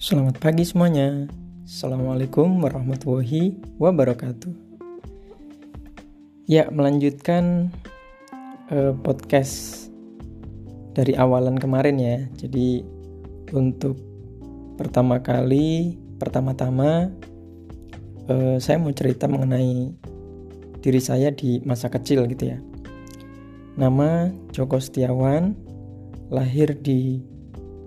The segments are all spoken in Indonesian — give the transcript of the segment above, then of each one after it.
Selamat pagi semuanya. Assalamualaikum warahmatullahi wabarakatuh. Ya, melanjutkan uh, podcast dari awalan kemarin ya. Jadi untuk pertama kali, pertama-tama uh, saya mau cerita mengenai diri saya di masa kecil gitu ya. Nama Joko Setiawan, lahir di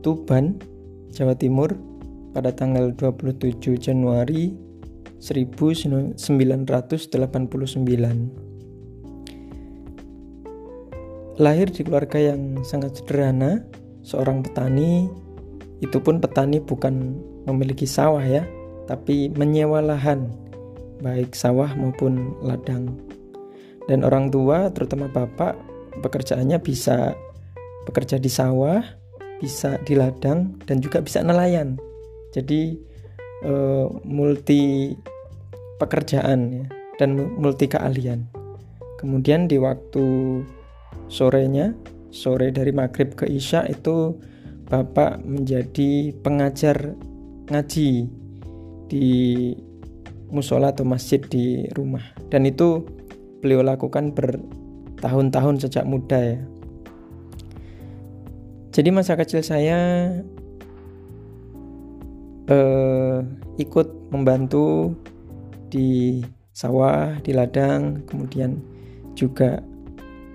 Tuban, Jawa Timur pada tanggal 27 Januari 1989. Lahir di keluarga yang sangat sederhana, seorang petani, itu pun petani bukan memiliki sawah ya, tapi menyewa lahan, baik sawah maupun ladang. Dan orang tua, terutama bapak, pekerjaannya bisa bekerja di sawah, bisa di ladang, dan juga bisa nelayan. Jadi uh, multi pekerjaan ya, dan multi keahlian. Kemudian di waktu sorenya, sore dari maghrib ke isya itu bapak menjadi pengajar ngaji di musola atau masjid di rumah dan itu beliau lakukan bertahun-tahun sejak muda ya jadi masa kecil saya eh, ikut membantu di sawah, di ladang, kemudian juga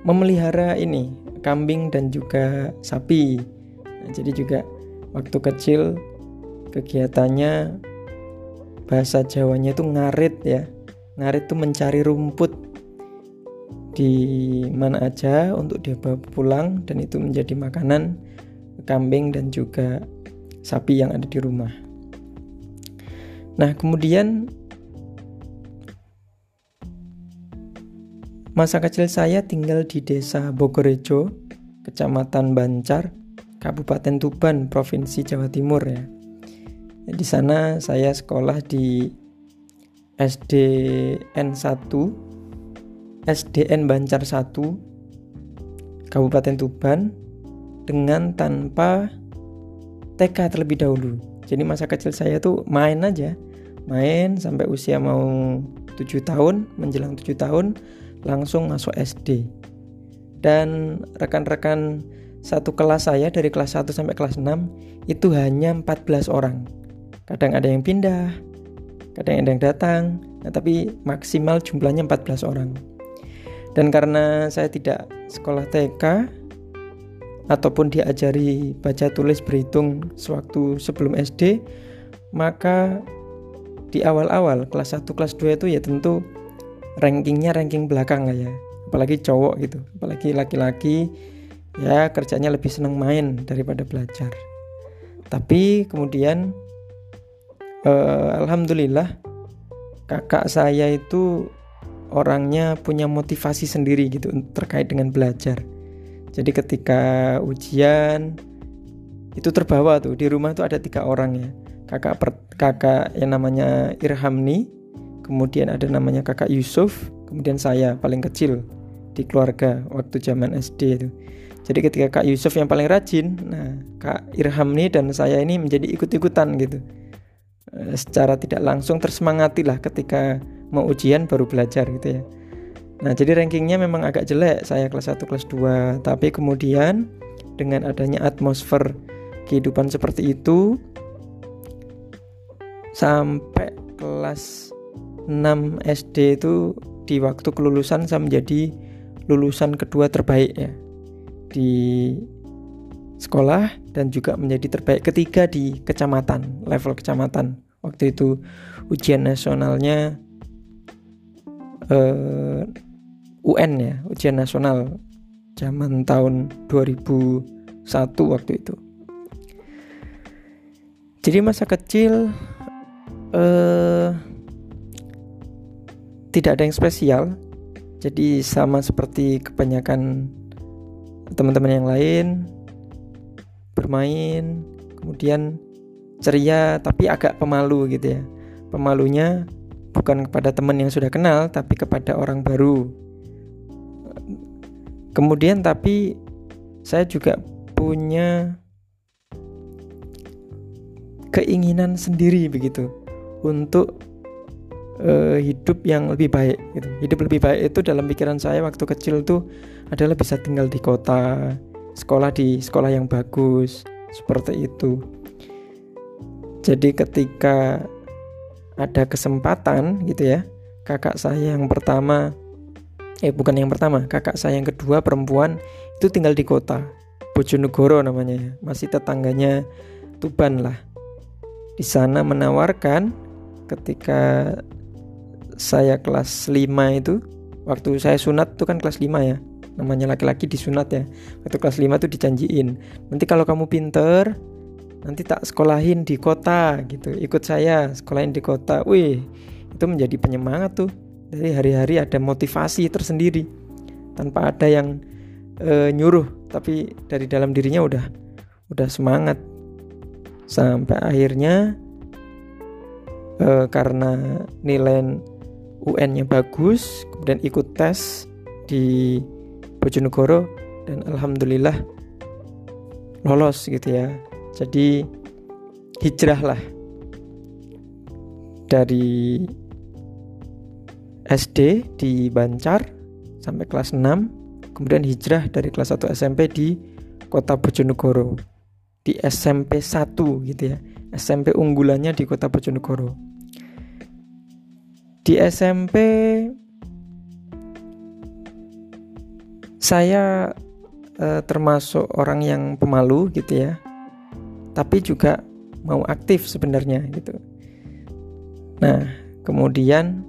memelihara ini kambing dan juga sapi. Nah, jadi juga waktu kecil kegiatannya bahasa Jawanya itu ngarit ya. Ngarit itu mencari rumput di mana aja untuk dia bawa pulang dan itu menjadi makanan kambing dan juga sapi yang ada di rumah. Nah, kemudian masa kecil saya tinggal di desa Bogorejo, Kecamatan Bancar, Kabupaten Tuban, Provinsi Jawa Timur ya. Di sana saya sekolah di SDN 1 SDN Bancar 1 Kabupaten Tuban dengan tanpa TK terlebih dahulu. Jadi masa kecil saya tuh main aja, main sampai usia mau 7 tahun, menjelang 7 tahun langsung masuk SD. Dan rekan-rekan satu kelas saya dari kelas 1 sampai kelas 6 itu hanya 14 orang. Kadang ada yang pindah, kadang ada yang datang, nah, tapi maksimal jumlahnya 14 orang. Dan karena saya tidak sekolah TK ataupun diajari baca tulis berhitung sewaktu sebelum SD, maka di awal-awal kelas 1 kelas 2 itu ya tentu rankingnya ranking belakang lah ya. Apalagi cowok gitu, apalagi laki-laki ya kerjanya lebih senang main daripada belajar. Tapi kemudian eh, alhamdulillah kakak saya itu orangnya punya motivasi sendiri gitu terkait dengan belajar. Jadi ketika ujian itu terbawa tuh di rumah tuh ada tiga orang ya kakak per, kakak yang namanya Irhamni, kemudian ada namanya kakak Yusuf, kemudian saya paling kecil di keluarga waktu zaman SD itu. Jadi ketika kak Yusuf yang paling rajin, nah kak Irhamni dan saya ini menjadi ikut-ikutan gitu. Eh, secara tidak langsung tersemangati lah ketika mau ujian baru belajar gitu ya nah jadi rankingnya memang agak jelek saya kelas 1 kelas 2 tapi kemudian dengan adanya atmosfer kehidupan seperti itu sampai kelas 6 SD itu di waktu kelulusan saya menjadi lulusan kedua terbaik ya. Di sekolah dan juga menjadi terbaik ketiga di kecamatan level kecamatan. Waktu itu ujian nasionalnya eh, UN ya ujian nasional. Zaman tahun 2001 waktu itu. Jadi masa kecil uh, tidak ada yang spesial. Jadi sama seperti kebanyakan teman-teman yang lain bermain kemudian ceria tapi agak pemalu gitu ya. Pemalunya bukan kepada teman yang sudah kenal tapi kepada orang baru. Kemudian tapi saya juga punya keinginan sendiri begitu untuk uh, hidup yang lebih baik gitu. Hidup lebih baik itu dalam pikiran saya waktu kecil tuh adalah bisa tinggal di kota, sekolah di sekolah yang bagus, seperti itu. Jadi ketika ada kesempatan gitu ya, kakak saya yang pertama eh bukan yang pertama, kakak saya yang kedua perempuan itu tinggal di kota. Bojonegoro namanya ya, masih tetangganya Tuban lah. Di sana menawarkan ketika saya kelas 5 itu waktu saya sunat itu kan kelas 5 ya. Namanya laki-laki disunat ya. Waktu kelas 5 tuh dijanjiin nanti kalau kamu pinter nanti tak sekolahin di kota gitu. Ikut saya sekolahin di kota. Wih itu menjadi penyemangat tuh. Jadi hari-hari ada motivasi tersendiri tanpa ada yang e, nyuruh. Tapi dari dalam dirinya udah udah semangat. Sampai akhirnya e, karena nilai UN-nya bagus, kemudian ikut tes di Bojonegoro dan alhamdulillah lolos gitu ya. Jadi hijrah lah dari SD di Bancar sampai kelas 6, kemudian hijrah dari kelas 1 SMP di Kota Bojonegoro. Di SMP 1 gitu ya. SMP unggulannya di Kota Bojonegoro di SMP saya eh, termasuk orang yang pemalu gitu ya. Tapi juga mau aktif sebenarnya gitu. Nah kemudian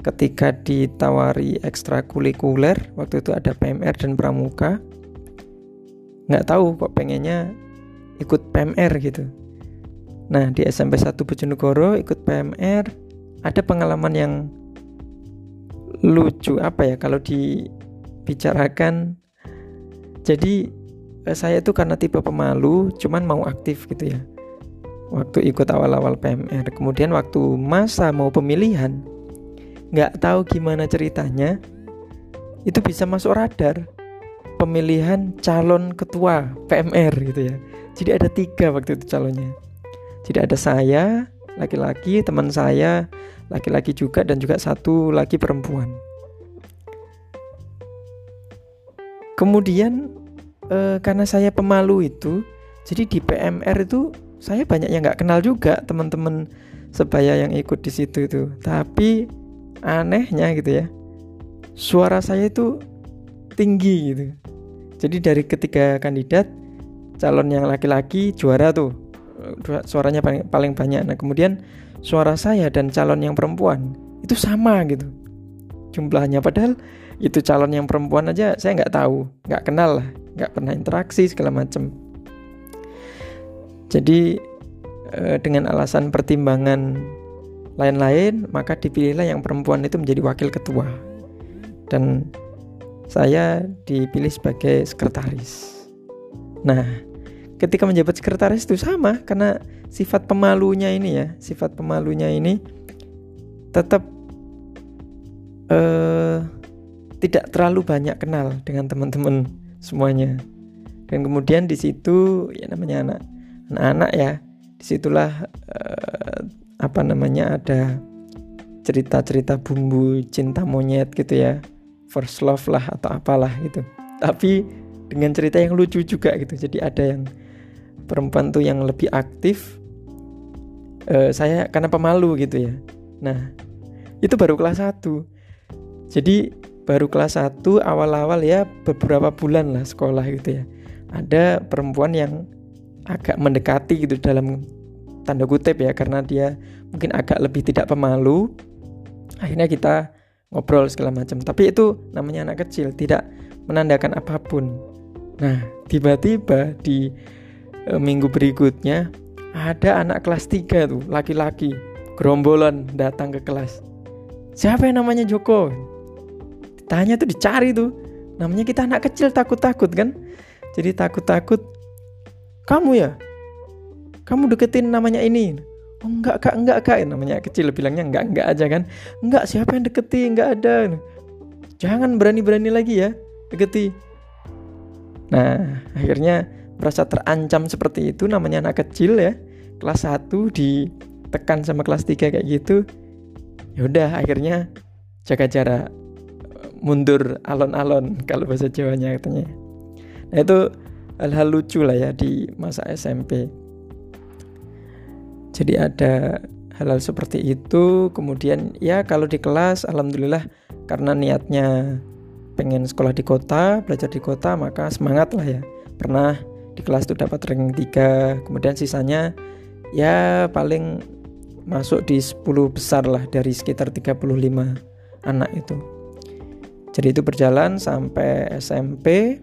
ketika ditawari ekstrakurikuler waktu itu ada PMR dan pramuka nggak tahu kok pengennya ikut PMR gitu. Nah di SMP 1 Bojonegoro ikut PMR ada pengalaman yang lucu apa ya kalau dibicarakan? Jadi eh, saya tuh karena tipe pemalu cuman mau aktif gitu ya. Waktu ikut awal-awal PMR kemudian waktu masa mau pemilihan nggak tahu gimana ceritanya itu bisa masuk radar. Pemilihan calon ketua PMR gitu ya. Jadi ada tiga waktu itu calonnya. Jadi ada saya laki-laki teman saya laki-laki juga dan juga satu laki perempuan. Kemudian e, karena saya pemalu itu, jadi di PMR itu saya banyak yang nggak kenal juga teman-teman sebaya yang ikut di situ itu. Tapi anehnya gitu ya, suara saya itu tinggi gitu. Jadi dari ketiga kandidat calon yang laki-laki juara tuh suaranya paling paling banyak. Nah kemudian suara saya dan calon yang perempuan itu sama gitu. Jumlahnya padahal itu calon yang perempuan aja saya nggak tahu nggak kenal lah nggak pernah interaksi segala macam jadi eh, dengan alasan pertimbangan lain-lain maka dipilihlah yang perempuan itu menjadi wakil ketua. Dan saya dipilih sebagai sekretaris. Nah ketika menjabat sekretaris itu sama karena sifat pemalunya ini ya sifat pemalunya ini tetap uh, tidak terlalu banyak kenal dengan teman-teman semuanya. Dan kemudian di situ ya namanya anak anak-anak ya di situlah uh, apa namanya ada cerita-cerita bumbu cinta monyet gitu ya first love lah atau apalah gitu. Tapi dengan cerita yang lucu juga gitu jadi ada yang perempuan tuh yang lebih aktif uh, saya karena pemalu gitu ya. Nah itu baru kelas 1 jadi baru kelas 1 awal-awal ya beberapa bulan lah sekolah gitu ya. Ada perempuan yang agak mendekati gitu dalam tanda kutip ya karena dia mungkin agak lebih tidak pemalu. Akhirnya kita ngobrol segala macam. Tapi itu namanya anak kecil tidak menandakan apa pun. Nah tiba-tiba di minggu berikutnya ada anak kelas 3 tuh laki-laki gerombolan datang ke kelas. Siapa yang namanya Joko? Ditanya tuh dicari tuh. Namanya kita anak kecil takut-takut kan? Jadi takut-takut kamu ya? Kamu deketin namanya ini? Oh enggak kak enggak kak. Namanya kecil bilangnya enggak enggak aja kan? Enggak siapa yang deketi? Enggak ada. Jangan berani-berani lagi ya deketi. Nah akhirnya merasa terancam seperti itu namanya anak kecil ya. Kelas 1 ditekan sama kelas 3 kayak gitu. Ya udah akhirnya jaga jarak mundur alon-alon kalau bahasa Jawanya katanya. Nah itu hal-hal lucu lah ya di masa SMP jadi ada hal-hal seperti itu. Kemudian ya kalau di kelas alhamdulillah karena niatnya pengen sekolah di kota belajar di kota maka semangat lah ya. Pernah di kelas itu dapat ranking 3 kemudian sisanya ya paling masuk di 10 besar lah dari sekitar 35 anak itu jadi itu berjalan sampai SMP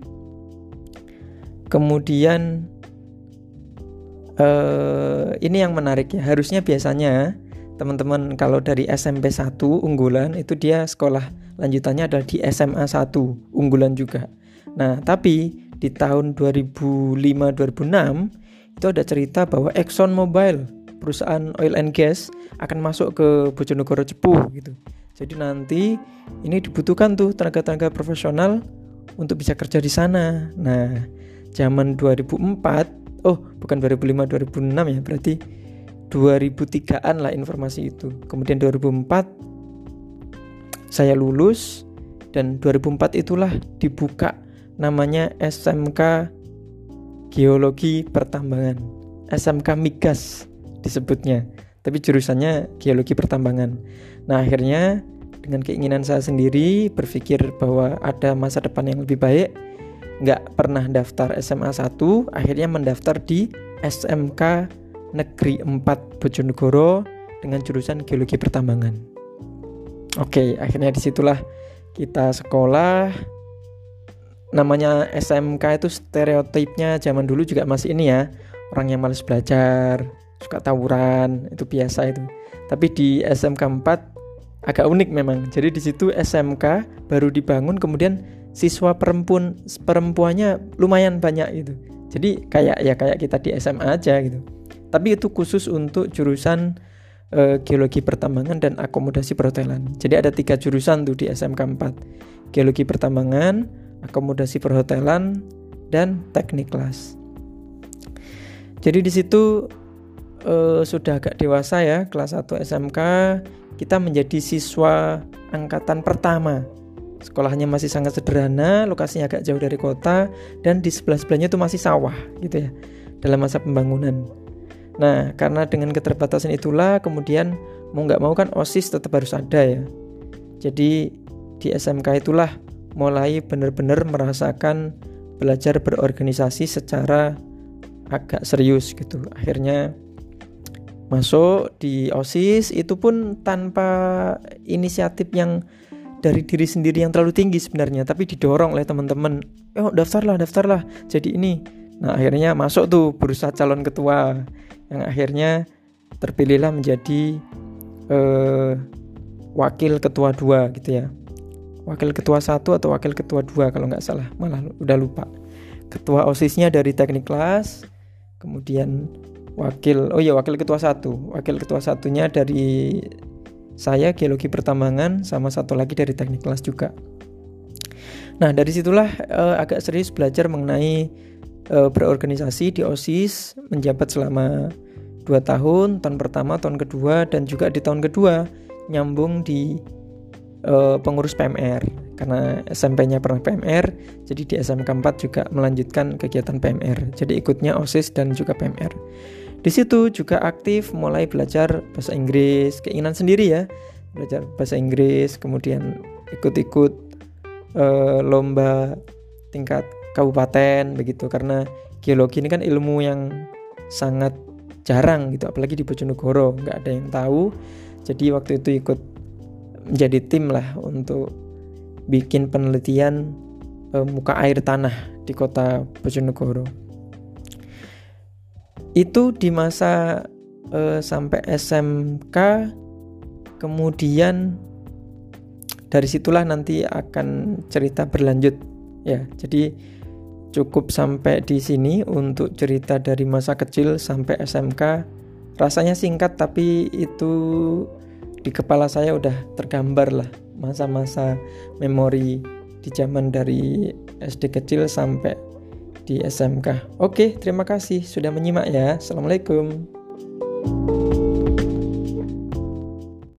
kemudian uh, ini yang menarik ya. Harusnya biasanya teman-teman kalau dari SMP 1 unggulan itu dia sekolah lanjutannya adalah di SMA 1 unggulan juga. Nah, tapi di tahun 2005 2006 itu ada cerita bahwa Exxon Mobil perusahaan oil and gas akan masuk ke Bojonegoro Cepu gitu. Jadi nanti ini dibutuhkan tuh tenaga-tenaga profesional untuk bisa kerja di sana. Nah, zaman 2004 oh bukan 2005 2006 ya berarti 2003an lah informasi itu kemudian 2004 saya lulus dan 2004 itulah dibuka namanya SMK Geologi Pertambangan. SMK Migas disebutnya tapi jurusannya Geologi Pertambangan. Nah akhirnya dengan keinginan saya sendiri berpikir bahwa ada masa depan yang lebih baik nggak pernah daftar SMA 1 akhirnya mendaftar di SMK Negeri 4 Bojonegoro dengan jurusan Geologi Pertambangan. Oke akhirnya di situlah kita sekolah namanya SMK itu stereotipnya zaman dulu juga masih ini ya. Orang yang males belajar suka tawuran itu biasa itu. Tapi di SMK 4 agak unik memang. Jadi di situ SMK baru dibangun kemudian siswa perempuan perempuannya lumayan banyak gitu. Jadi kayak ya kayak kita di SMA aja gitu. Tapi itu khusus untuk jurusan uh, geologi pertambangan dan akomodasi perhotelan. Jadi ada tiga jurusan tuh di SMK 4 geologi pertambangan akomodasi perhotelan dan teknik kelas jadi di situ uh, sudah agak dewasa ya kelas 1 SMK kita menjadi siswa angkatan pertama Sekolahnya masih sangat sederhana, lokasinya agak jauh dari kota, dan di sebelah-sebelahnya itu masih sawah gitu ya, dalam masa pembangunan. Nah, karena dengan keterbatasan itulah, kemudian mau nggak mau kan OSIS tetap harus ada ya. Jadi di SMK itulah mulai benar-benar merasakan belajar berorganisasi secara agak serius gitu. Akhirnya masuk di OSIS itu pun tanpa inisiatif yang dari diri sendiri yang terlalu tinggi sebenarnya tapi didorong oleh teman-teman. Oh daftarlah daftarlah jadi ini. Nah akhirnya masuk tuh berusaha calon ketua yang akhirnya terpilihlah menjadi uh, wakil ketua dua gitu ya wakil ketua satu atau wakil ketua dua kalau nggak salah. Malah udah lupa. Ketua osisnya dari teknik kelas kemudian wakil oh iya wakil ketua satu. Wakil ketua satunya dari saya geologi pertambangan sama satu lagi dari teknik kelas juga. Nah dari situlah uh, agak serius belajar mengenai uh, berorganisasi di OSIS menjabat selama 2 tahun, tahun pertama, tahun kedua dan juga di tahun kedua nyambung di uh, pengurus PMR karena SMP-nya pernah PMR, jadi di SMK 4 juga melanjutkan kegiatan PMR. Jadi ikutnya OSIS dan juga PMR. Di situ juga aktif mulai belajar bahasa Inggris, keinginan sendiri ya, belajar bahasa Inggris, kemudian ikut-ikut uh, lomba tingkat kabupaten begitu karena geologi ini kan ilmu yang sangat jarang gitu apalagi di Bojonegoro nggak ada yang tahu jadi waktu itu ikut menjadi tim lah untuk bikin penelitian uh, muka air tanah di kota Bojonegoro. Itu di masa uh, sampai SMK kemudian dari situlah nanti akan cerita berlanjut ya. Jadi cukup sampai di sini untuk cerita dari masa kecil sampai SMK rasanya singkat tapi itu di kepala saya udah tergambar lah masa-masa memori di zaman dari SD kecil sampai di SMK. Oke, terima kasih sudah menyimak ya. Assalamualaikum. you